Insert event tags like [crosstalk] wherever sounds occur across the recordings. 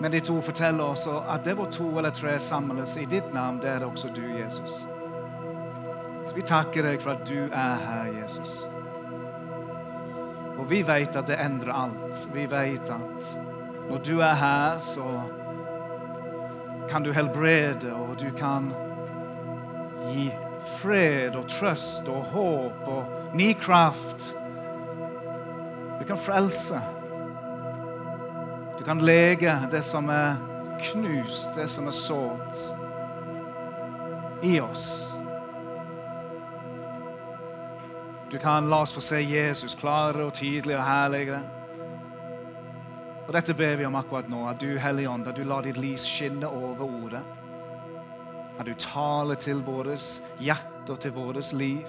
Men ditt ord forteller oss at det var to eller tre samles i ditt navn, det er også du, Jesus. Så vi takker deg for at du er her, Jesus. Og vi vet at det endrer alt. Vi vet at når du er her, så kan du helbrede, og du kan gi fred og trøst og håp og ny kraft. Du kan frelse. Du kan lege det som er knust, det som er sårt i oss. Du kan la oss få se Jesus klarere og tydelig og herligere. Og Dette ber vi om akkurat nå, at du, Hellige Ånd, at du lar ditt lys skinne over ordet. At du taler til vårt hjerte og til vårt liv.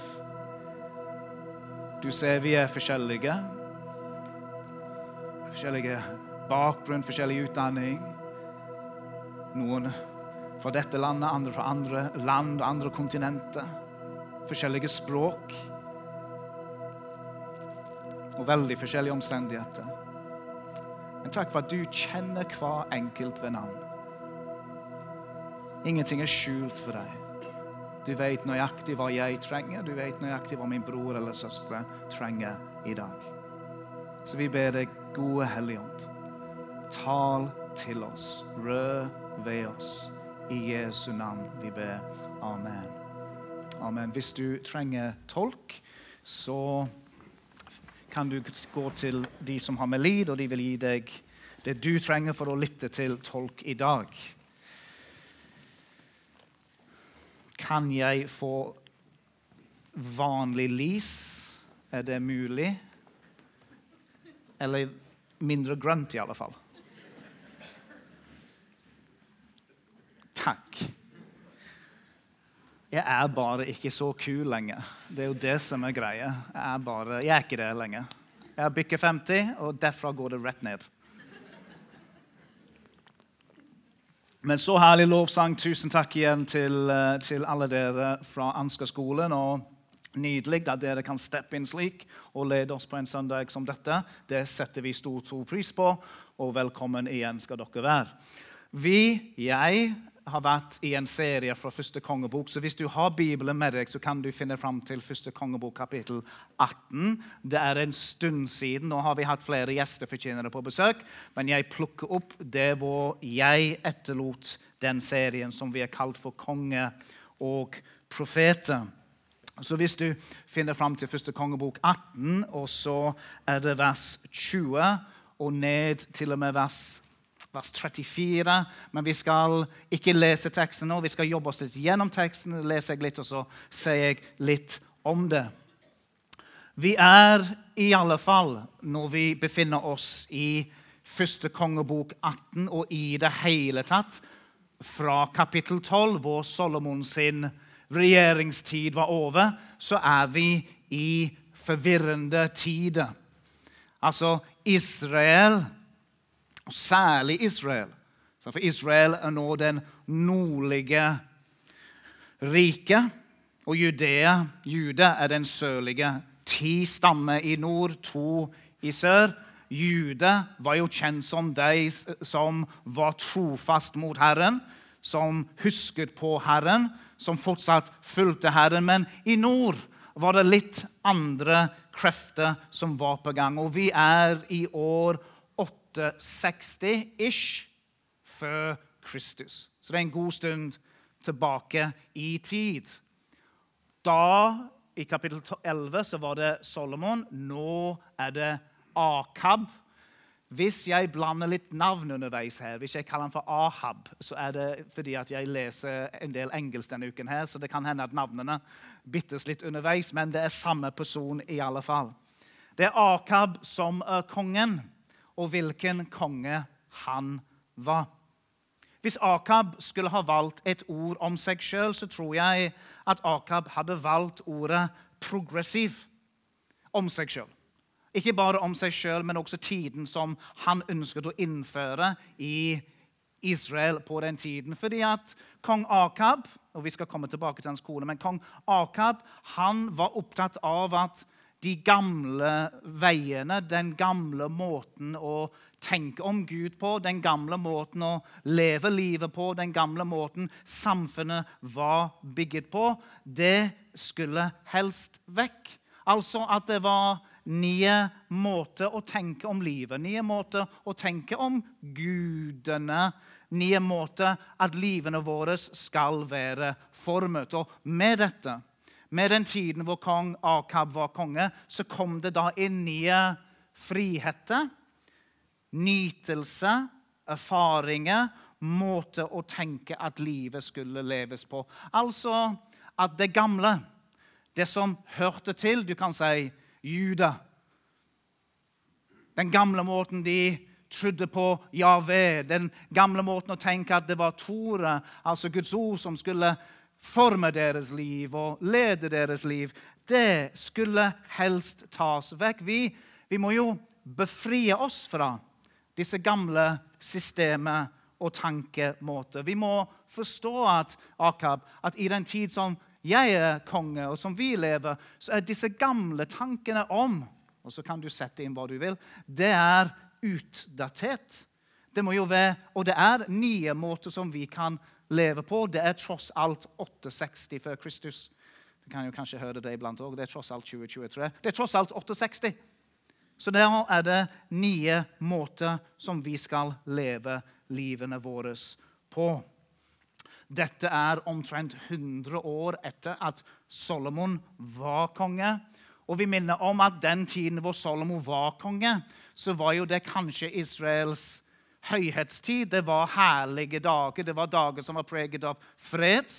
Du ser vi er forskjellige. Forskjellige bakgrunn, forskjellig utdanning. Noen fra dette landet, andre fra andre land og andre kontinenter. Forskjellige språk. Og veldig forskjellige omstendigheter. Men takk for at du kjenner hver enkelt ved navn. Ingenting er skjult for deg. Du vet nøyaktig hva jeg trenger, du vet nøyaktig hva min bror eller søster trenger i dag. Så vi ber deg, gode Helligånd, tal til oss, Rød ved oss. I Jesu navn vi ber. Amen. Amen. Hvis du trenger tolk, så kan du gå til de som har med lid, og de vil gi deg det du trenger for å lytte til tolk i dag. Kan jeg få vanlig lys? Er det mulig? Eller mindre grønt, i alle fall. Takk. Jeg er bare ikke så kul lenger. Det er jo det som er greia. Jeg er, bare, jeg er ikke det lenger. Jeg har bikket 50, og derfra går det rett ned. Men så herlig lovsang. Tusen takk igjen til, eh, til alle dere fra Ansgar-skolen. og Nydelig at dere kan steppe inn slik og lede oss på en søndag som dette. Det setter vi stor, stor pris på, og velkommen igjen skal dere være. Vi, jeg, har vært i en serie fra første kongebok. Så hvis du har Bibelen med deg, så kan du finne fram til første kongebok kapittel 18. Det er en stund siden. Nå har vi hatt flere gjestefortjenere på besøk. Men jeg plukker opp det hvor jeg etterlot den serien som vi har kalt for Konge og profeter. Så hvis du finner fram til første kongebok 18, og så er det vers 20 og ned til og med vers vers 34. Men vi skal ikke lese teksten nå. Vi skal jobbe oss litt gjennom teksten, leser jeg litt, og så sier jeg litt om det. Vi er i alle fall, når vi befinner oss i første kongebok 18 og i det hele tatt, fra kapittel 12, hvor Solomon sin regjeringstid var over, så er vi i forvirrende tider. Altså, Israel og særlig Israel. For Israel er nå den nordlige riket, og Judea, Juda er den sørlige. Ti stammer i nord, to i sør. Jude var jo kjent som de som var trofast mot Herren, som husket på Herren, som fortsatt fulgte Herren. Men i nord var det litt andre krefter som var på gang. Og vi er i år 860-ish før Kristus. Så det er en god stund tilbake i tid. Da, i kapittel 11, så var det Solomon. Nå er det Akab. Hvis jeg blander litt navn underveis her, hvis jeg kaller han for Ahab, så er det fordi at jeg leser en del engelsk denne uken, her, så det kan hende at navnene byttes litt underveis, men det er samme person i alle fall. Det er Akab som er kongen og hvilken konge han var. Hvis Akab skulle ha valgt et ord om seg sjøl, så tror jeg at Akab hadde valgt ordet progressiv om seg sjøl. Ikke bare om seg sjøl, men også tiden som han ønsket å innføre i Israel på den tiden. Fordi at kong Akab og vi skal komme tilbake til hans kone, men kong Akab han var opptatt av at de gamle veiene, den gamle måten å tenke om Gud på, den gamle måten å leve livet på, den gamle måten samfunnet var bygget på, det skulle helst vekk. Altså at det var nye måter å tenke om livet, nye måter å tenke om gudene, nye måter at livene våre skal være formet. Og med dette, med den tiden hvor kong Akab var konge, så kom det da inn nye friheter, nytelse, erfaringer, måte å tenke at livet skulle leves på. Altså at det gamle, det som hørte til Du kan si Juda. Den gamle måten de trodde på Javé. Den gamle måten å tenke at det var Tore, altså Guds ord, som skulle forme deres liv og lede deres liv. Det skulle helst tas vekk. Vi, vi må jo befrie oss fra disse gamle systemene og tankemåter. Vi må forstå at, Akab, at i den tid som jeg er konge, og som vi lever, så er disse gamle tankene om og så kan du sette inn hva du vil. Det er utdatert. Det må jo være, Og det er nye måter som vi kan leve på. Det er tross alt 860 før Kristus. Du kan jo kanskje høre det iblant òg. Det er tross alt 2023. Det er tross alt 860. Så der er det nye måter som vi skal leve livene våre på. Dette er omtrent 100 år etter at Solomon var konge. Og vi minner om at den tiden hvor Solomon var konge, så var jo det kanskje Israels høyhetstid. Det var herlige dager. Det var dager som var preget av fred.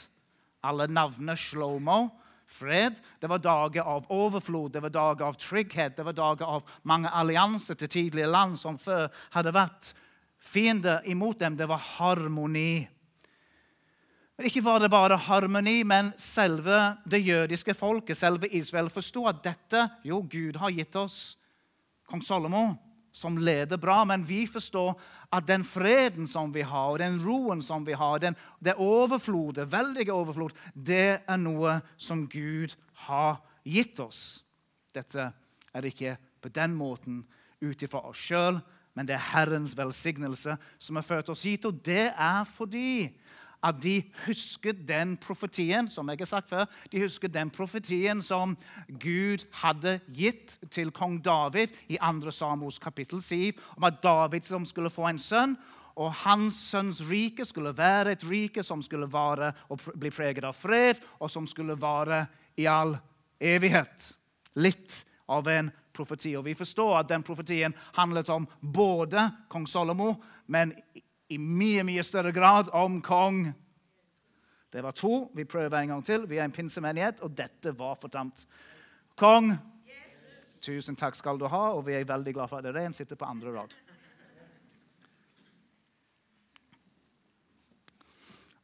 Alle navnene Shlomo. Fred. Det var dager av overflod, det var dager av trygghet, det var dager av mange allianser til tidligere land som før hadde vært fiender imot dem. Det var harmoni. Ikke var det bare harmoni, men selve det jødiske folket, selve Israel, forsto at dette Jo, Gud har gitt oss kong Salomo, som leder bra, men vi forstår at den freden som vi har, og den roen som vi har, den, det overflodet, veldige overflod, det er noe som Gud har gitt oss. Dette er ikke på den måten ut ifra oss sjøl, men det er Herrens velsignelse som har ført oss hit. Og det er fordi at de husket den profetien som jeg har sagt før, de husket den profetien som Gud hadde gitt til kong David i 2. Samos kapittel 7, om at David som skulle få en sønn, og hans sønns rike skulle være et rike som skulle vare og bli preget av fred, og som skulle vare i all evighet. Litt av en profeti. Og Vi forstår at den profetien handlet om både kong Salomo, men i mye mye større grad om kong. Det var to. Vi prøver en gang til. Vi er en pinsemenighet, og dette var fortamt. Kong, tusen takk skal du ha, og vi er veldig glad for at dere sitter på andre rad.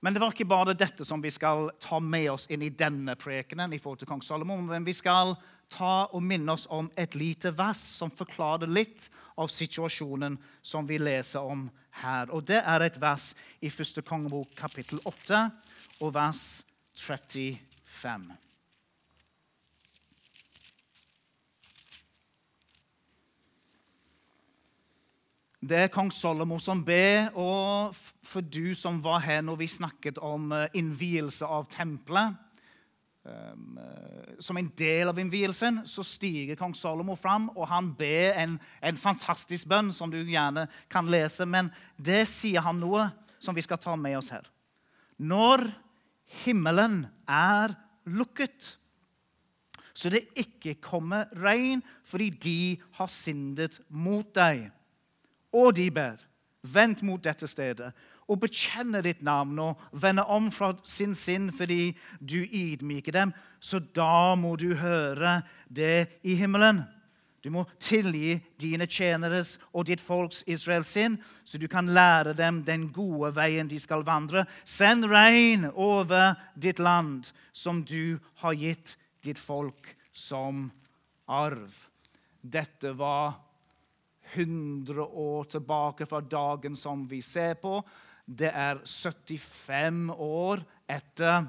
Men det var ikke bare dette som vi skal ta med oss inn i denne prekenen. i forhold til kong Salomon, Men vi skal ta og minne oss om et lite vers som forklarer litt av situasjonen som vi leser om her. Og Det er et vers i første kongebok, kapittel 8, og vers 35. Det er kong Solomo som ber, og for du som var her når vi snakket om eh, innvielse av tempelet Eh, som en del av innvielsen så stiger kong Salomo fram, og han ber en, en, fantastisk bønn som du gjerne kan lese. Men det sier han noe som vi skal ta med oss her. Når himmelen er lukket, så det ikke kommer regn fordi de har syndet mot deg, og de ber, vent mot dette stedet og bekjenner ditt navn og vender om fra sin sinn fordi du ydmyker dem, så da må du høre det i himmelen. Du må tilgi dine tjeneres og ditt folks Israel sin, så du kan lære dem den gode veien de skal vandre. Send regn over ditt land, som du har gitt ditt folk som arv. Dette var 100 år tilbake fra dagen som vi ser på. Det er 75 år etter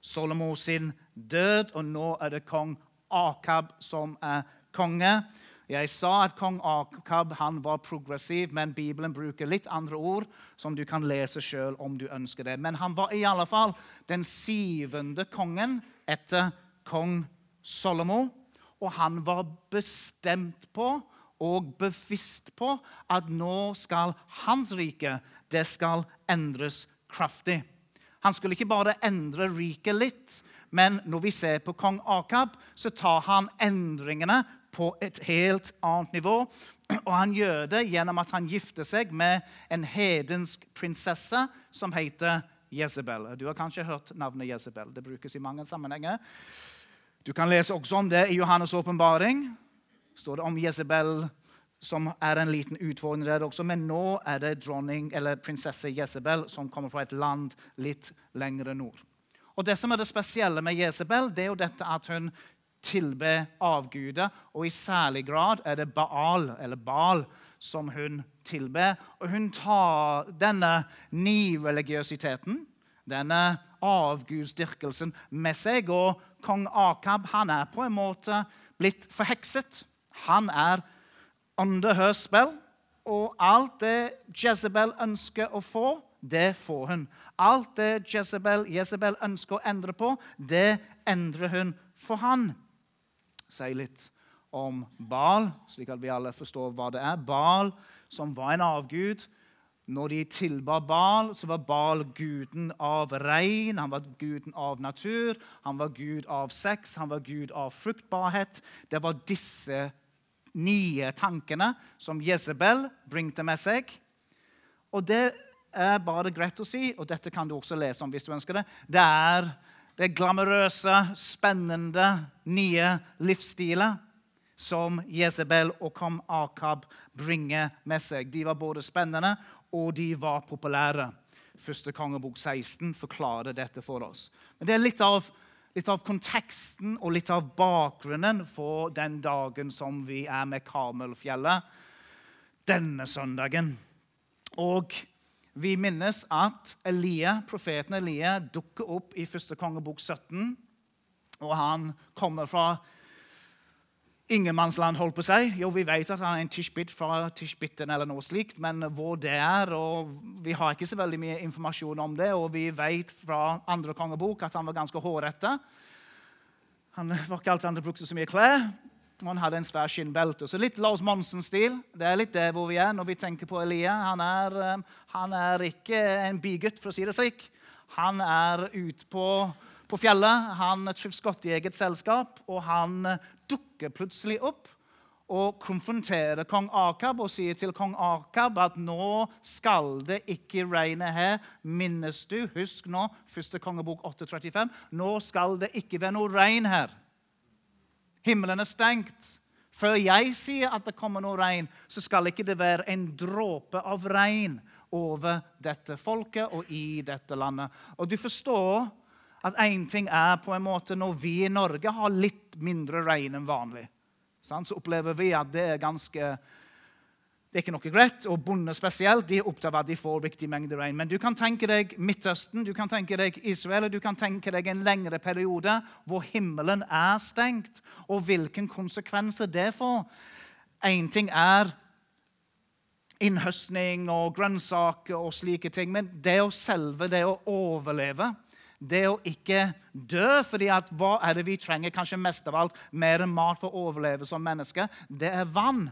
Solomo sin død, og nå er det kong Akab som er konge. Jeg sa at kong Akab var progressiv, men Bibelen bruker litt andre ord, som du kan lese sjøl om du ønsker det. Men han var i alle fall den syvende kongen etter kong Solomo. Og han var bestemt på og bevisst på at nå skal hans rike det skal endres kraftig. Han skulle ikke bare endre riket litt, men når vi ser på kong Akab, så tar han endringene på et helt annet nivå. Og han gjør det gjennom at han gifter seg med en hedensk prinsesse som heter Jezebel. Du har kanskje hørt navnet Jezebel. Det brukes i mange sammenhenger. Du kan lese også om det i Johannes' åpenbaring. Står det om Jezebel som er en liten utfordrer også. Men nå er det dronning, eller prinsesse Jezebel som kommer fra et land litt lengre nord. Og Det som er det spesielle med Jezebel, det er jo dette at hun tilber avguder, og i særlig grad er det Baal, eller Baal som hun tilber. Og hun tar denne nireligiøsiteten, denne avgudsdyrkelsen, med seg. Og kong Akab han er på en måte blitt forhekset. Han er åndehørspill, og alt det Jezebel ønsker å få, det får hun. Alt det Jezebel, Jezebel ønsker å endre på, det endrer hun for han si litt om Baal, slik at vi alle forstår hva det er. Baal, som var en avgud. Når de tilba Baal, så var Baal guden av regn, han var guden av natur, han var gud av sex, han var gud av fruktbarhet. Det var disse nye tankene som Jezebel bringte med seg. Og det er bare greit å si, og dette kan du også lese om hvis du ønsker det. Det er det glamorøse, spennende, nye livsstilet som Jezebel og Kom Akab bringer med seg. De var både spennende og de var populære. Første kongebok 16 forklarer dette for oss. Men Det er litt av, litt av konteksten og litt av bakgrunnen for den dagen som vi er med Karmelfjellet denne søndagen. Og vi minnes at Elia, profeten Elia dukker opp i første kongebok 17. Og han kommer fra ingenmannsland, holdt på seg. Jo, vi vet at han er en tishbit fra tishbiten eller noe slikt, men hvor det er og Vi har ikke så veldig mye informasjon om det, og vi vet fra andre kongebok at han var ganske hårete. Han var ikke alltid han brukte så mye klær. Og han hadde en svær skinnbelte. Så litt Lars Monsen-stil. Det er litt der hvor vi er når vi tenker på Elia. Han er, eh, han er ikke en bygutt, for å si det slik. Han er ute på, på, fjellet. Han trives godt i eget selskap, og han dukker plutselig opp og konfronterer kong Akab og sier til kong Akab at nå skal det ikke regne her. Minnes du? Husk nå, første kongebok 835. Nå skal det ikke være noe regn her. Himmelen er stengt. Før jeg sier at det kommer noe regn, så skal ikke det være en dråpe av regn over dette folket og i dette landet. Og du forstår at én ting er på en måte når vi i Norge har litt mindre regn enn vanlig. Så opplever vi at det er ganske det er ikke noe greit, og Bonder spesielt de er opptatt av at de får riktig mengde regn. Men du kan tenke deg Midtøsten, du kan tenke deg Israel, du kan tenke deg en lengre periode hvor himmelen er stengt, og hvilke konsekvenser det får. Én ting er innhøstning og grønnsaker og slike ting, men det å selve det å overleve det å ikke dø. fordi at hva er det vi trenger kanskje mest av alt mer enn mat for å overleve som mennesker? Det er vann.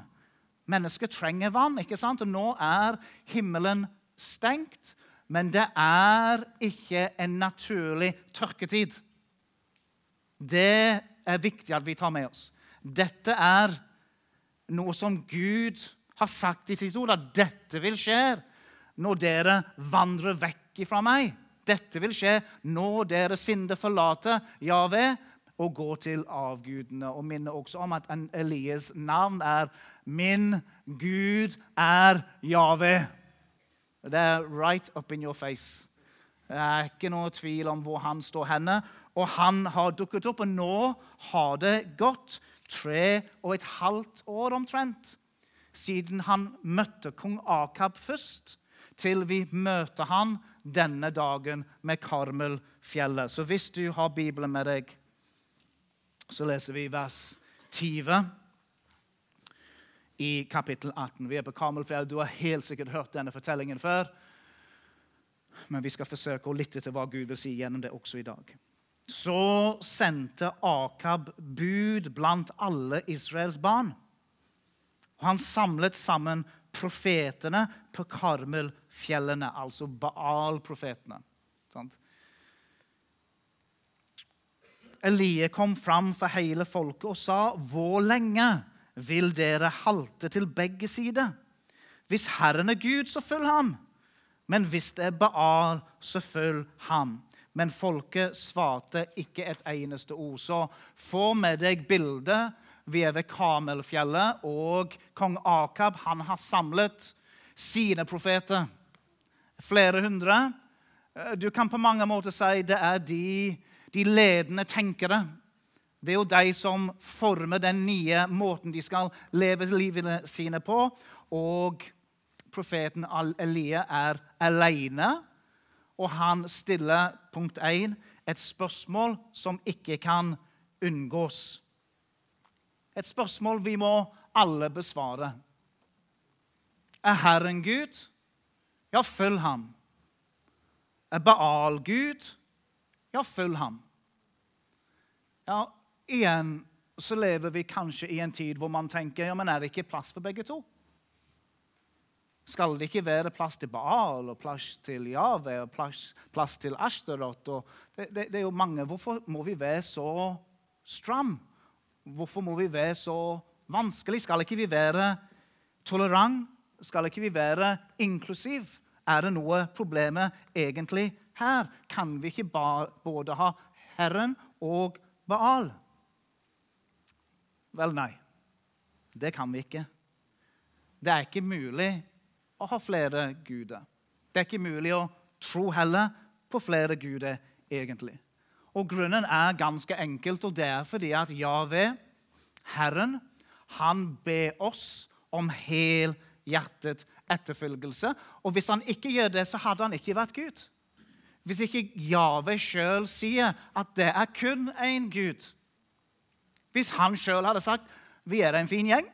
Mennesker trenger vann, ikke sant? og nå er himmelen stengt. Men det er ikke en naturlig tørketid. Det er viktig at vi tar med oss. Dette er noe som Gud har sagt i sitt ord, at dette vil skje når dere vandrer vekk fra meg. Dette vil skje når dere synder forlater Jave, og går til avgudene. Og minner også om at Elias navn er 'Min Gud er Jave'. Det er right up in your face. Det er ikke noe tvil om hvor han står henne. Og han har dukket opp, og nå har det gått tre og et halvt år omtrent siden han møtte kong Akab først, til vi møter han denne dagen med Karmelfjellet. Så hvis du har Bibelen med deg, så leser vi vers 20 i kapittel 18. Vi er på Karmelfjellet. Du har helt sikkert hørt denne fortellingen før. Men vi skal forsøke å lytte til hva Gud vil si gjennom det også i dag. Så sendte Akab bud blant alle Israels barn. Og han samlet sammen profetene på Karmelfjellene, altså Baal-profetene. Elie kom fram for hele folket og sa, 'Hvor lenge vil dere halte til begge sider?' 'Hvis Herren er Gud, så følg ham.' 'Men hvis det er Baal, så følg ham.' Men folket svarte ikke et eneste ord. Så få med deg bildet. Vi er ved Kamelfjellet, og kong Akab han har samlet sine profeter. Flere hundre. Du kan på mange måter si det er de de ledende tenkere. Det er jo de som former den nye måten de skal leve livene sine på. Og profeten Elia er alene, og han stiller punkt 1 et spørsmål som ikke kan unngås. Et spørsmål vi må alle besvare. Er Herren Gud? Ja, følg ham. Er Baal Gud? Ja, følg ham. Ja, igjen så lever vi kanskje i en tid hvor man tenker ja, men er det ikke plass for begge to? Skal det ikke være plass til Baal og plass til Jave og plass, plass til Ashtorot? Det, det, det, er jo mange. Hvorfor må vi være så stram? Hvorfor må vi være så vanskelig? Skal ikke vi være tolerant? Skal ikke vi være inklusiv? Er det noe problemet egentlig her kan vi ikke både ha Herren og Baal. Vel, nei. Det kan vi ikke. Det er ikke mulig å ha flere guder. Det er ikke mulig å tro heller på flere guder, egentlig. Og Grunnen er ganske enkelt, og det er fordi at Jave, Herren, han ber oss om helhjertet etterfølgelse. Og hvis han ikke gjør det, så hadde han ikke vært Gud hvis ikke Jave sjøl sier at det er kun én Gud. Hvis han sjøl hadde sagt vi er en fin gjeng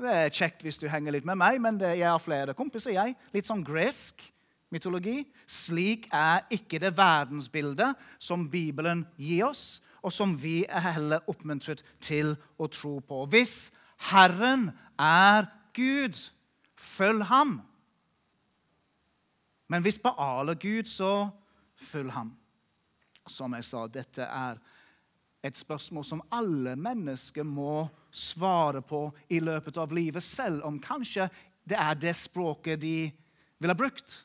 Det er kjekt hvis du henger litt med meg, men jeg har flere kompiser. jeg. Litt sånn gresk mytologi. Slik er ikke det verdensbildet som Bibelen gir oss, og som vi er heller oppmuntret til å tro på. Hvis Herren er Gud, følg ham. Men hvis Baal er Gud, så følg ham. Som jeg sa, dette er et spørsmål som alle mennesker må svare på i løpet av livet, selv om kanskje det er det språket de ville brukt.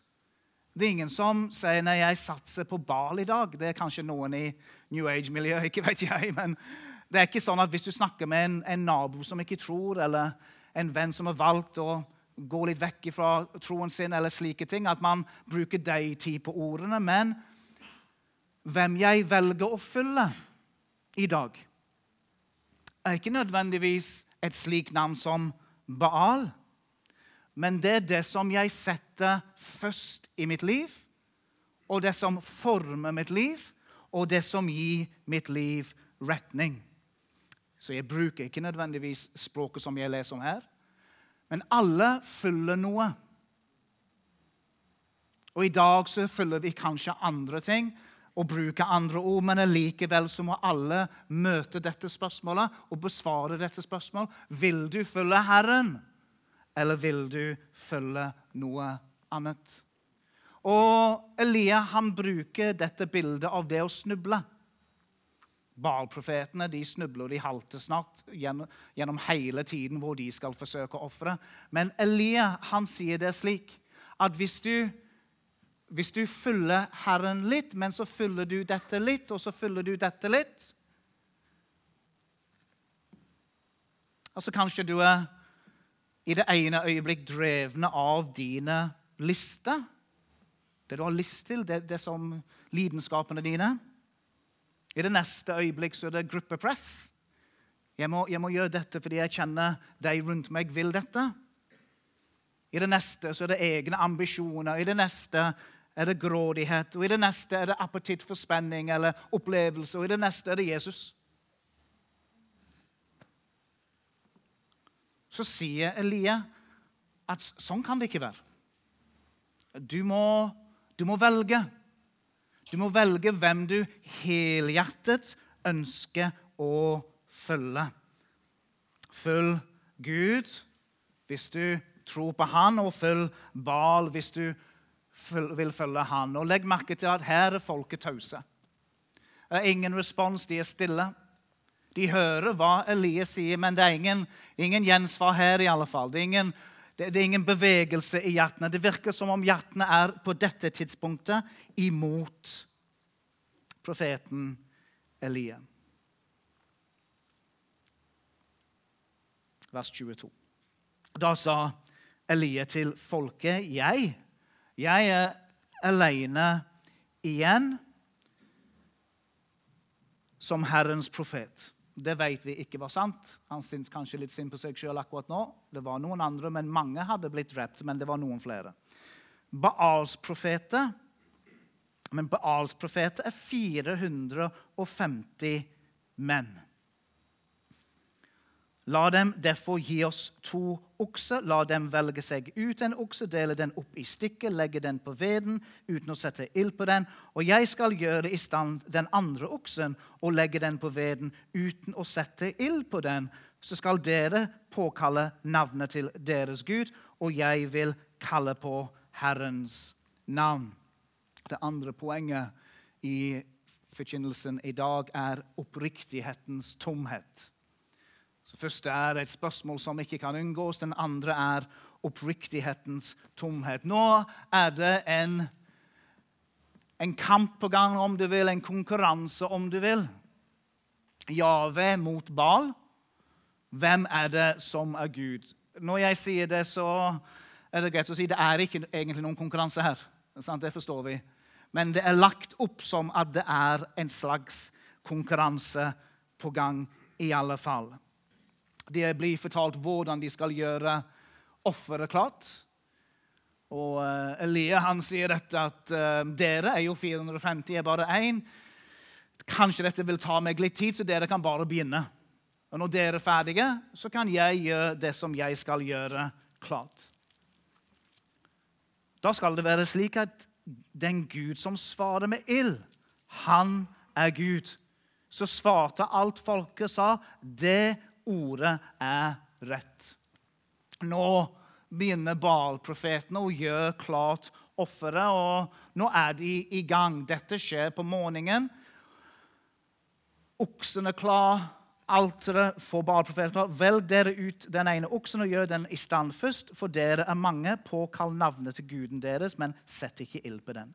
Det er ingen som sier 'nei, jeg satser på Bal i dag'. Det er kanskje noen i New Age-miljøet. [laughs] ikke vet jeg, men det er ikke sånn at Hvis du snakker med en, en nabo som ikke tror, eller en venn som har valgt å gå litt vekk fra troen sin, eller slike ting, at man bruker de tid på ordene. Men hvem jeg velger å følge i dag, er ikke nødvendigvis et slikt navn som Baal, men det er det som jeg setter først i mitt liv, og det som former mitt liv, og det som gir mitt liv retning. Så jeg bruker ikke nødvendigvis språket som jeg leser om her. Men alle følger noe. Og i dag så følger vi kanskje andre ting og bruker andre ord, men likevel så må alle møte dette spørsmålet og besvare dette spørsmålet. Vil du følge Herren, eller vil du følge noe annet? Og Elia han bruker dette bildet av det å snuble. Baal-profetene de snubler de halter snart gjennom, gjennom hele tiden hvor de skal forsøke å ofre. Men Elia han sier det slik at hvis du, hvis du følger Herren litt, men så følger du dette litt, og så følger du dette litt, Altså Kanskje du er i det ene øyeblikk drevne av dine lister. Det du har lyst til, det, det som lidenskapene dine. I det neste øyeblikk så er det gruppepress. Jeg må, jeg må gjøre dette fordi jeg kjenner de rundt meg vil dette. I det neste så er det egne ambisjoner. I det neste er det grådighet. Og i det neste er det appetitt for spenning eller opplevelse. Og i det neste er det Jesus. Så sier Elia at sånn kan det ikke være. Du må, du må velge. Du må velge hvem du helhjertet ønsker å følge. Følg Gud hvis du tror på Han, og følg Bal hvis du vil følge Han. Og Legg merke til at her er folket tause. Det er ingen respons, de er stille. De hører hva Elias sier, men det er ingen, ingen gjensvar her. i alle fall. Det er, ingen, det, det er ingen bevegelse i hjertene. Det virker som om hjertene er på dette tidspunktet imot profeten Elia. Vers 22. Da sa Elia til folket, 'Jeg, jeg er alene igjen som Herrens profet.' Det vet vi ikke var sant. Han syntes kanskje litt synd på seg sjøl akkurat nå. Det var noen andre, men Mange hadde blitt drept, men det var noen flere. Baals profeter Men Baals profeter er 450 menn. La dem derfor gi oss to okser. La dem velge seg ut en okse, dele den opp i stykker, legge den på veden uten å sette ild på den. Og jeg skal gjøre i stand den andre oksen og legge den på veden uten å sette ild på den. Så skal dere påkalle navnet til deres Gud, og jeg vil kalle på Herrens navn. Det andre poenget i forkynnelsen i dag er oppriktighetens tomhet. Så første er et spørsmål som ikke kan unngås. Den andre er oppriktighetens tomhet. Nå er det en, en kamp på gang, om du vil, en konkurranse, om du vil. Jave mot Bal. Hvem er det som er Gud? Når jeg sier det, så er det greit å si det er ikke egentlig noen konkurranse her. Det forstår vi. Men det er lagt opp som at det er en slags konkurranse på gang, i alle fall. De blir fortalt hvordan de skal gjøre offeret klart. Og uh, Elia han sier dette at uh, dere er jo 450, jeg er bare én. Kanskje dette vil ta meg litt tid, så dere kan bare begynne. Og når dere er ferdige, så kan jeg gjøre det som jeg skal gjøre, klart. Da skal det være slik at den Gud som svarer med ild, han er Gud. Så svarte alt folket sa, det ordet er rett. Nå begynner Baal-profetene å gjøre klart offeret, og nå er de i gang. Dette skjer på morgenen. Oksen er klar. Alteret for Baal-profetene klar. Velg dere ut den ene oksen og gjør den i stand først, for dere er mange. Påkall navnet til guden deres, men sett ikke ild på den.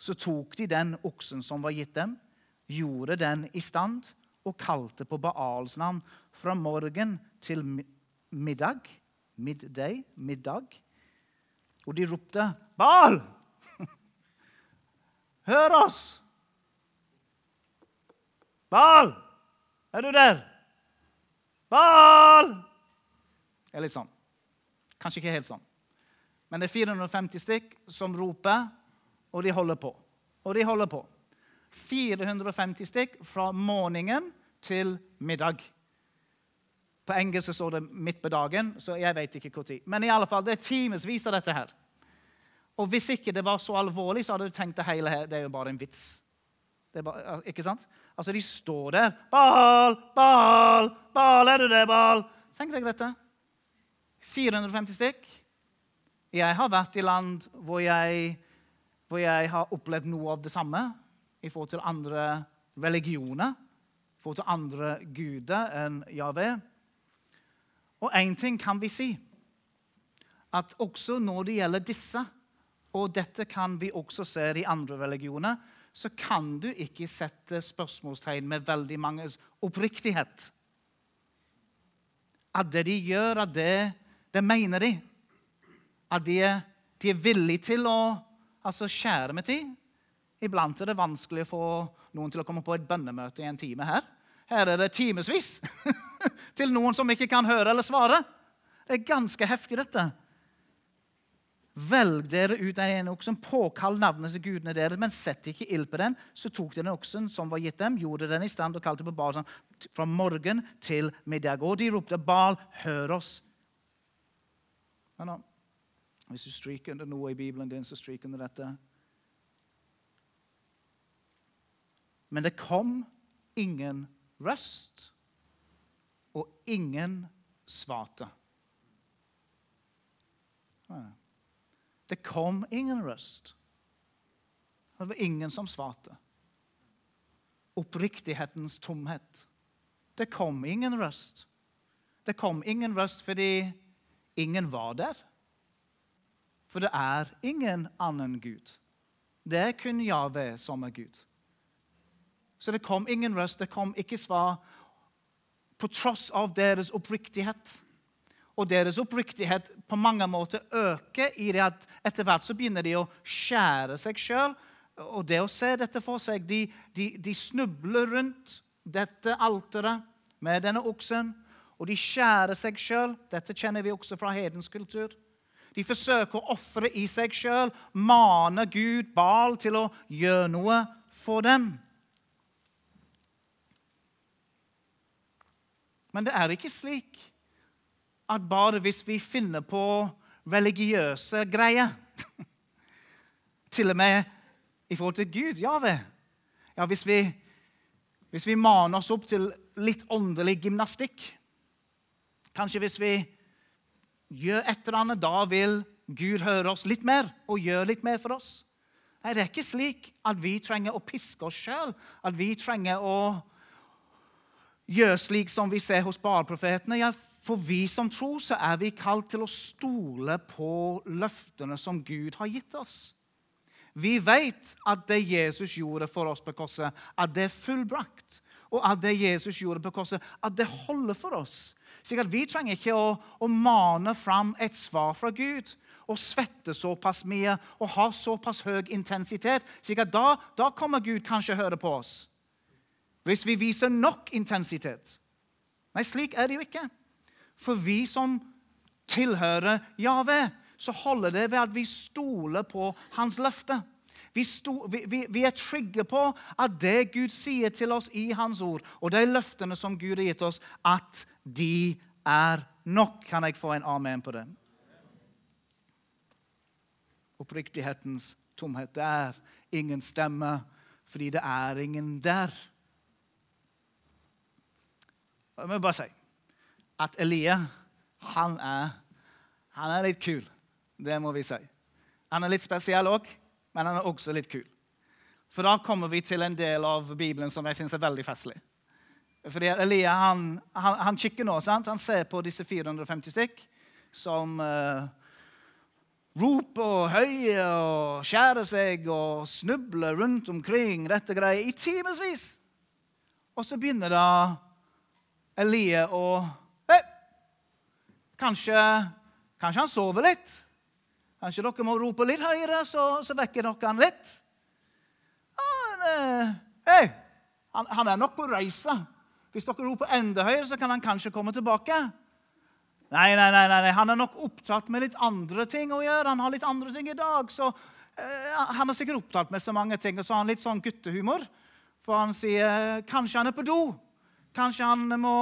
Så tok de den oksen som var gitt dem, gjorde den i stand og kalte på Baals navn fra morgen til middag. Midday, middag. Og de ropte, 'Baal! [laughs] Hør oss!' Baal! Er du der? Baal! Det er litt sånn. Kanskje ikke helt sånn. Men det er 450 stykk som roper, og de holder på. Og de holder på. 450 stykk fra morgenen til middag. På engelsk står det 'midt på dagen', så jeg vet ikke når. Men i alle fall, det er timevis av dette her. Og hvis ikke det var så alvorlig, så hadde du tenkt det hele her, det er jo bare en vits. Bare, ikke sant? Altså, De står der. 'Bal, Bal, Bal, er du der, Bal?' Tenk deg dette. 450 stykk. Jeg har vært i land hvor jeg, hvor jeg har opplevd noe av det samme i forhold til andre religioner, i forhold til andre guder enn Javé. Og én ting kan vi si. At også når det gjelder disse, og dette kan vi også se i andre religioner, så kan du ikke sette spørsmålstegn med veldig manges oppriktighet. at det de gjør, at det, det mener de. At de de er villige til å altså, skjære med tid. Iblant er det vanskelig å få noen til å komme på et bønnemøte i en time her. Her er det timevis [laughs] til noen som ikke kan høre eller svare. Det er ganske heftig, dette. Velg dere ut en ene oksen, påkall navnet til gudene deres, men sett ikke ild på den. Så tok de den oksen som var gitt dem, gjorde den i stand og kalte på Baal fra morgen til middag. Og de ropte, 'Bal, hør oss'. Hvis du stryker under noe i Bibelen din, så stryker under dette. Men det kom ingen røst, og ingen svarte. Det kom ingen røst. Det var ingen som svarte. Oppriktighetens tomhet. Det kom ingen røst. Det kom ingen røst fordi ingen var der. For det er ingen annen Gud. Det er kun Jave som er Gud. Så det kom ingen røst, det kom ikke svar, på tross av deres oppriktighet og deres oppriktighet på mange måter øker i det at etter hvert så begynner de å skjære seg sjøl. Og det å se dette for seg De, de, de snubler rundt dette alteret med denne oksen, og de skjærer seg sjøl. Dette kjenner vi også fra hedens kultur. De forsøker å ofre i seg sjøl, mane Gud, Bal, til å gjøre noe for dem. Men det er ikke slik at bare hvis vi finner på religiøse greier [laughs] Til og med i forhold til Gud, Jave ja, hvis, vi, hvis vi maner oss opp til litt åndelig gymnastikk Kanskje hvis vi gjør et eller annet, da vil Gud høre oss litt mer og gjøre litt mer for oss. Nei, Det er ikke slik at vi trenger å piske oss sjøl, at vi trenger å gjøre slik som vi ser hos barprofetene. Ja, for vi som tror, så er vi kalt til å stole på løftene som Gud har gitt oss. Vi vet at det Jesus gjorde for oss på korset, at det er fullbrakt. Og at det Jesus gjorde på korset, at det holder for oss. Så vi trenger ikke å, å mane fram et svar fra Gud og svette såpass mye og ha såpass høy intensitet. Så da, da kommer Gud kanskje høre på oss. Hvis vi viser nok intensitet. Nei, slik er det jo ikke. For vi som tilhører Jave, så holder det ved at vi stoler på hans løfte. Vi, sto, vi, vi, vi, er trygge på at det Gud sier til oss i Hans ord, og de løftene som Gud har gitt oss, at de er nok. Kan jeg få en amen på det? Oppriktighetens tomhet. Det er ingen stemme fordi det er ingen der. Jeg må bare si at Elia han er, han er litt kul. Det må vi si. Han er litt spesiell òg, men han er også litt kul. For da kommer vi til en del av Bibelen som jeg syns er veldig festlig. Fordi Elia han, han, han kikker nå, sant? han ser på disse 450 stykk som uh, roper og høyer og skjærer seg og snubler rundt omkring dette greiet i timevis. Og så begynner da Elia hey, Kanskje, kanskje han sover litt. Kanskje dere må rope litt høyere, så, så vekker dere han litt. Han, han, han, er nok på reise. Hvis dere roper enda høyere, så kan han kanskje komme tilbake. Nei, nei, nei, nei, han er nok opptatt med litt andre ting å gjøre. Han har litt andre ting i dag. så eh, Han er sikkert opptatt med så mange ting, og så har han litt sånn guttehumor. For han sier kanskje han er på do. Kanskje han må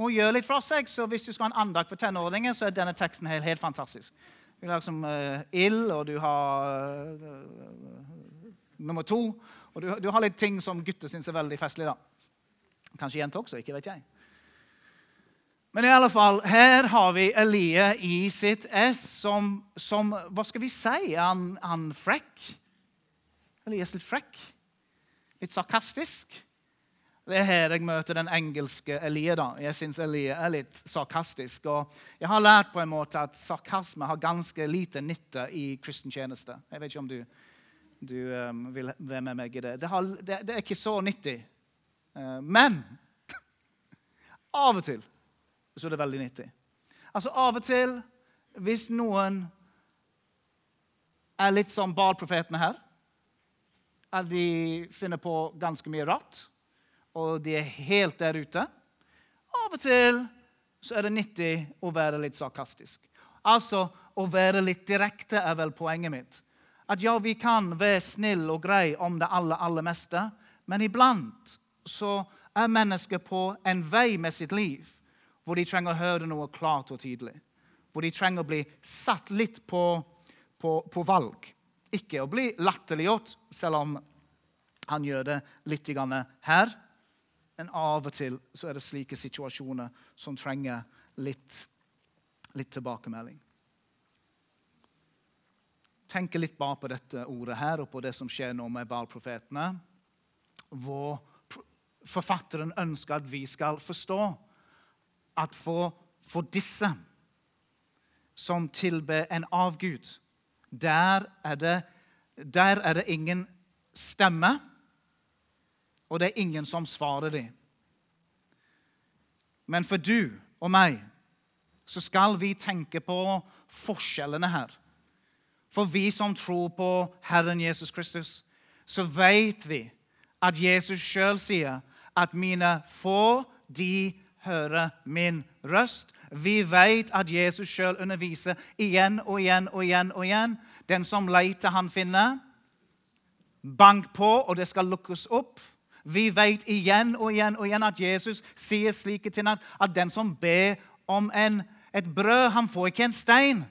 må gjøre litt fra seg. Så hvis du skal ha en andakt for tenåringer, så er denne teksten helt, helt fantastisk. Du har liksom uh, ild, og du har uh, nummer to. Og du, du, har litt ting som gutter syns er veldig festlig. da. Kanskje jenter også, ikke vet jeg. Men i alle fall, her har vi Elie i sitt ess som, som Hva skal vi si? Er han frekk? Elias litt frekk? Litt sarkastisk? Det er her jeg møter den engelske Elie. da. Jeg syns Elie er litt sarkastisk. og Jeg har lært på en måte at sarkasme har ganske lite nytte i kristen tjeneste. Jeg vet ikke om du, du um, vil være med meg i det. Det, har, det, det er ikke så nyttig. Uh, men [laughs] av og til så er det veldig nyttig. Altså Av og til, hvis noen er litt som Baal-profetene her, at de finner på ganske mye rart, og de er helt der ute Av og til så er det nyttig å være litt sarkastisk. Altså, å være litt direkte er vel poenget mitt. At ja, vi kan være snill og grei om det aller, aller meste, men iblant så er mennesker på en vei med sitt liv hvor de trenger å høre noe klart og tydelig. Hvor de trenger å bli satt litt på, på, på valg. Ikke å bli latterliggjort, selv om han gjør det litt her. Men av og til så er det slike situasjoner som trenger litt, litt tilbakemelding. Tenk litt bare på dette ordet her og på det som skjer nå med Baal-profetene. Hvor forfatteren ønsker at vi skal forstå at for, for disse som tilber en avgud, der er, det, der er det ingen stemme, og det er ingen som svarer dem. Men for du og meg så skal vi tenke på forskjellene her. For vi som tror på Herren Jesus Kristus, så vet vi at Jesus sjøl sier at mine få, de hører min røst. Vi vet at Jesus sjøl underviser igjen og igjen og igjen. og igjen. Den som leter, han finner. Bank på, og det skal lukkes opp. Vi vet igjen og igjen og igjen at Jesus sier slike ting at, at den som ber om en, et brød, han får ikke en stein.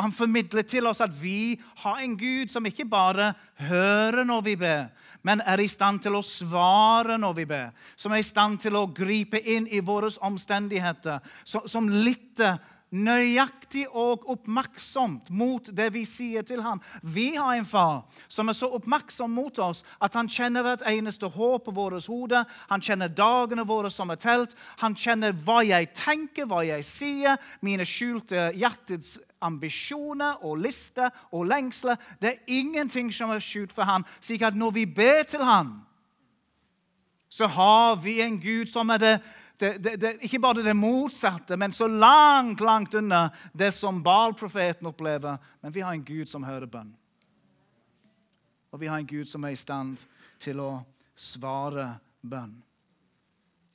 Og Han formidler til oss at vi har en Gud som ikke bare hører når vi ber, men er i stand til å svare når vi ber. Som er i stand til å gripe inn i våre omstendigheter. Som lytter nøyaktig og oppmerksomt mot det vi sier til ham. Vi har en far som er så oppmerksom mot oss at han kjenner hvert eneste hår på vårt hode. Han kjenner dagene våre som er telt. Han kjenner hva jeg tenker, hva jeg sier, mine skjulte hjertets ambisjoner og lister og lengsler. Det er ingenting som er skjult for ham. Slik at når vi ber til ham, så har vi en Gud som er det, det, det, det ikke bare det motsatte, men så langt, langt unna det som Baal-profeten opplever. Men vi har en Gud som hører bønn. Og vi har en Gud som er i stand til å svare bønn.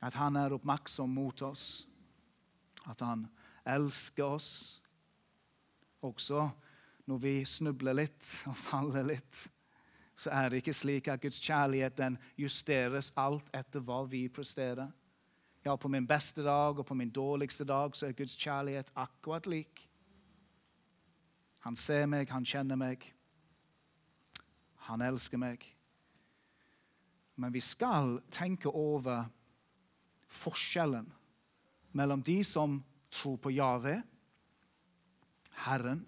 At han er oppmerksom mot oss. At han elsker oss også når vi snubler litt og faller litt, så er det ikke slik at Guds kjærlighet justeres alt etter hva vi presterer. Ja, på min beste dag og på min dårligste dag så er Guds kjærlighet akkurat lik. Han ser meg, han kjenner meg. Han elsker meg. Men vi skal tenke over forskjellen mellom de som tror på Jave, Herren,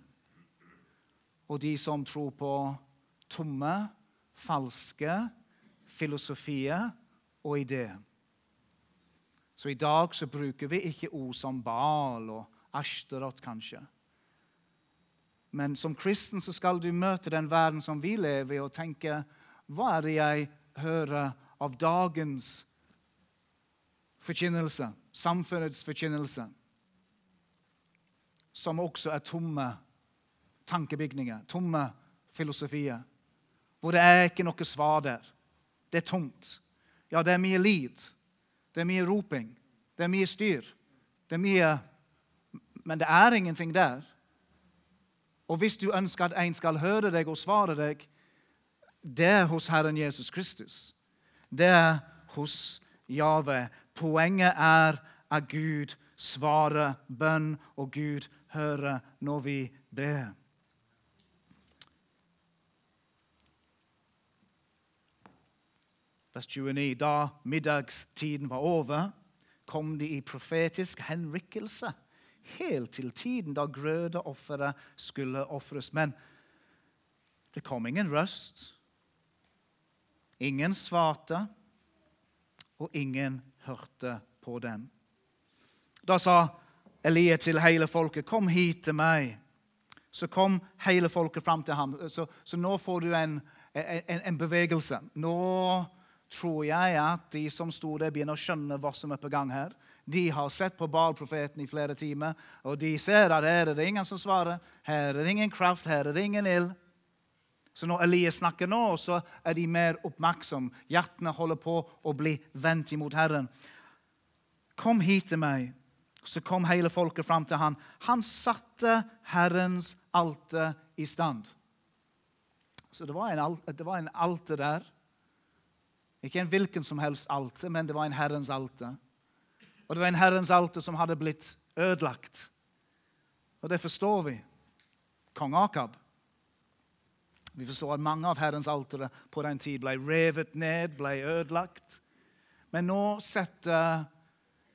og de som tror på tomme, falske filosofier og ideer. Så i dag så bruker vi ikke ord som Bal og Ashterot, kanskje. Men som kristen så skal du møte den verden som vi lever i, og tenke hva er det jeg hører av dagens forkynnelse, samfunnets forkynnelse? som også er tomme tankebygninger, tomme filosofier. Hvor det er ikke noe svar der. Det er tomt. Ja, det er mye lid. Det er mye roping. Det er mye styr. Det er mye Men det er ingenting der. Og hvis du ønsker at en skal høre deg og svare deg, det er hos Herren Jesus Kristus. Det er hos Jave. Poenget er at Gud svarer bønn, og Gud hører når vi ber. Vers 29. Da middagstiden var over, kom de i profetisk henrykkelse helt til tiden da grødeofferet skulle ofres. Men det kom ingen røst. Ingen svarte, og ingen hørte på dem. Da sa Elie til hele folket, 'Kom hit til meg.' Så kom hele folket fram til ham. Så, så nå får du en, en, en, bevegelse. Nå tror jeg at de som sto der, begynner å skjønne hva som er på gang her. De har sett på Baal-profeten i flere timer, og de ser at her er det ingen som svarer. Her er det ingen kraft, her er det ingen ild. Så når Elias snakker nå, så er de mer oppmerksomme. Hjertene holder på å bli vendt imot Herren. Kom hit til meg. Så kom hele folket fram til han. Han satte Herrens alter i stand. Så det var en, det var en alter der. Ikke en hvilken som helst alter, men det var en Herrens alter. Og det var en Herrens alter som hadde blitt ødelagt. Og det forstår vi. Kong Akab. Vi forstår at mange av Herrens altere på den tid ble revet ned, ble ødelagt. Men nå setter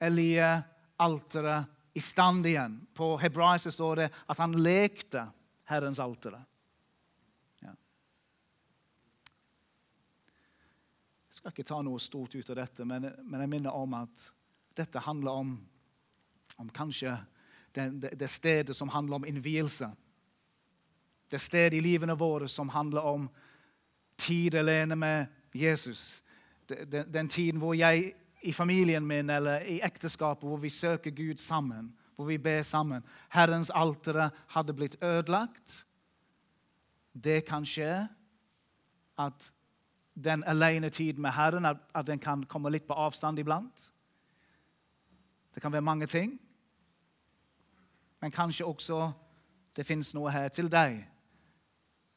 Elie alteret i stand igjen. På hebraisk står det at han lekte Herrens altere. Ja. Jeg skal ikke ta noe stort ut av dette, men, men jeg minner om at dette handler om, om kanskje det, det, det stedet som handler om innvielse. Det stedet i livene våre som handler om tid alene med Jesus. Den, den tiden hvor jeg i familien min eller i ekteskapet hvor vi søker Gud sammen, hvor vi ber sammen. Herrens altere hadde blitt ødelagt. Det kan skje at den alene tiden med Herren at den kan komme litt på avstand iblant. Det kan være mange ting. Men kanskje også det fins noe her til deg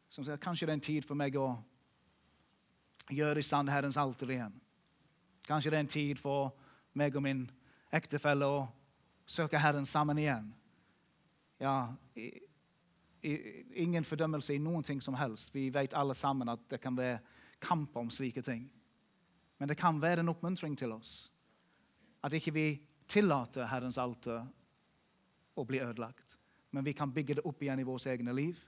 som sier kanskje det er en tid for meg å gjøre i stand Herrens alter igjen. Kanskje det er en tid for meg og min ektefelle å søke Herren sammen igjen. Ja, i, i, ingen fordømmelse i noen ting som helst. Vi vet alle sammen at det kan være kamp om slike ting. Men det kan være en oppmuntring til oss. At ikke vi tillater Herrens alter å bli ødelagt. Men vi kan bygge det opp igjen i vårt egne liv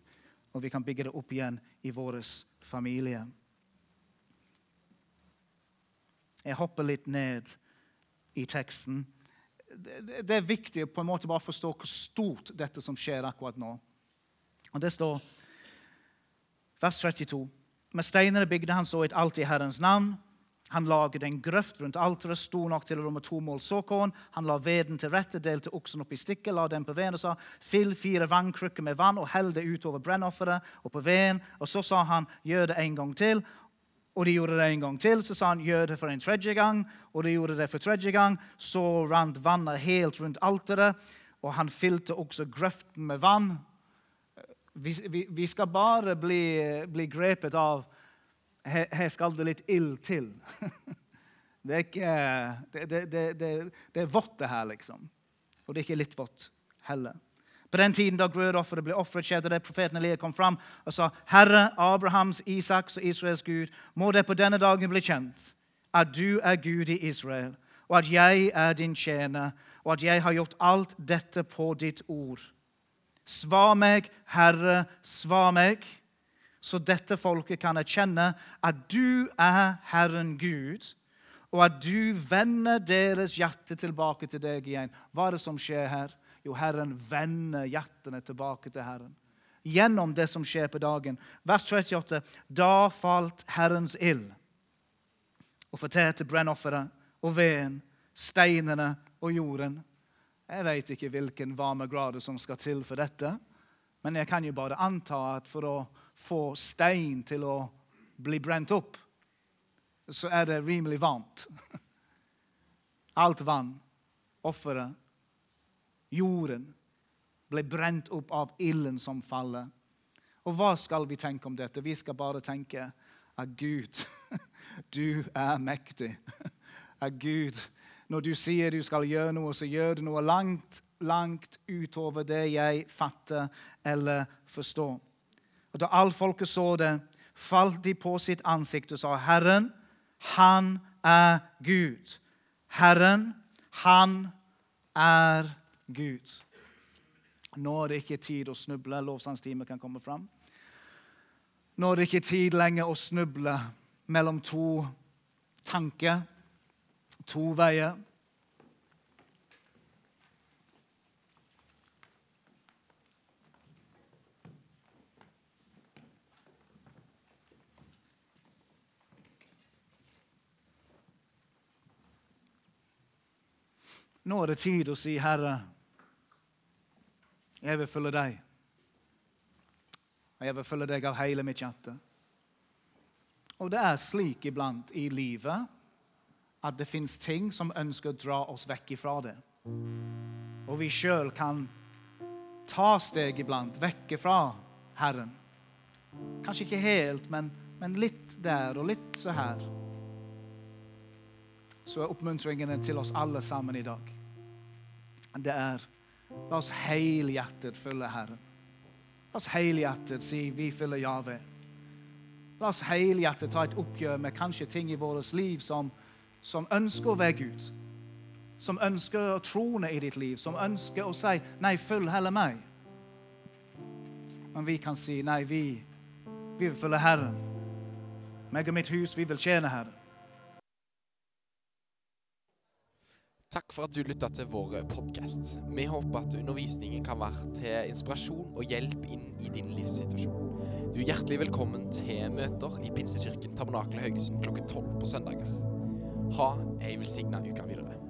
og vi kan bygge det opp igjen i vår familie. Jeg hopper litt ned i teksten. Det er viktig på en måte bare å forstå hvor stort dette som skjer akkurat nå. Og Det står vers 32. Med steiner bygde han så et alt i Herrens navn. Han laget en grøft rundt alteret, stor nok til å romme to mål såkorn. Han la veden til rette, delte oksen opp i stykker, la den på veden og sa, fyll fire vannkrukker med vann og hell det utover brennofferet og på veden. Og så sa han, gjør det en gang til. Og de gjorde det en gang til. Så sa han, gjør det for en tredje gang. Og de gjorde det for tredje gang. Så rant vannet helt rundt alteret, og han fylte også grøften med vann. Vi, vi, vi skal bare bli, bli grepet av her skal det litt ild til. [laughs] Det er, ikke, det, det, det, det er vått, det her, liksom. Og det er ikke litt vått heller. På den tiden da grødofferet ble ofret, skjedde det profeten Elia kom fram og sa, Herre, Abrahams, Isaks og Israels Gud, må det på denne dagen bli kjent at du er Gud i Israel, og at jeg er din tjener, og at jeg har gjort alt dette på ditt ord. Svar meg, Herre, svar meg så dette folket kan erkjenne at du er Herren Gud, og at du vender deres hjerte tilbake til deg igjen. Hva er det som skjer her? Jo, Herren vender hjertene tilbake til Herren. Gjennom det som skjer på dagen. Vers 38. Da falt Herrens ild og fortærte brennofferet og veden, steinene og jorden. Jeg vet ikke hvilken varmegrad som skal til for dette, men jeg kan jo bare anta at for å få stein til å bli brent opp, så er det rimelig varmt. [laughs] Alt vann, offeret, jorden, ble brent opp av ilden som faller. Og hva skal vi tenke om dette? Vi skal bare tenke at Gud, [laughs] du er mektig. [laughs] At Gud, når du sier du skal gjøre noe, så gjør du noe langt, langt utover det jeg fatter eller forstår. Og Da all folket så det, falt de på sitt ansikt og sa, 'Herren, han er Gud.' Herren, han er Gud. Nå er det ikke tid å snuble. Lovsangstimen kan komme fram. Nå er det ikke tid lenger å snuble mellom to tanker, to veier. Nå er det tid å si, Herre, jeg vil følge deg. Og jeg vil følge deg av hele mitt hjerte. Og det er slik iblant i livet at det fins ting som ønsker å dra oss vekk ifra det. Og vi sjøl kan ta steg iblant vekk fra Herren. Kanskje ikke helt, men, men litt der og litt så her. Så er oppmuntringene til oss alle sammen i dag det er La oss helhjertet følge Herren. La oss helhjertet si vi følger Jave. La oss helhjertet ta et oppgjør med kanskje ting i vårt liv som, som ønsker å være Gud. Som ønsker å trone i ditt liv, som ønsker å si 'Nei, følg heller meg'. Men vi kan si 'Nei, vi, vi vil følge Herren'. Meg og mitt hus, vi vil tjene Herren. Takk for at du lytta til vår podkast. Vi håper at undervisningen kan være til inspirasjon og hjelp inn i din livssituasjon. Du er hjertelig velkommen til møter i Pinsekirken Tabernakel Haugesund klokka tolv på søndager. Ha ei velsigna uke videre.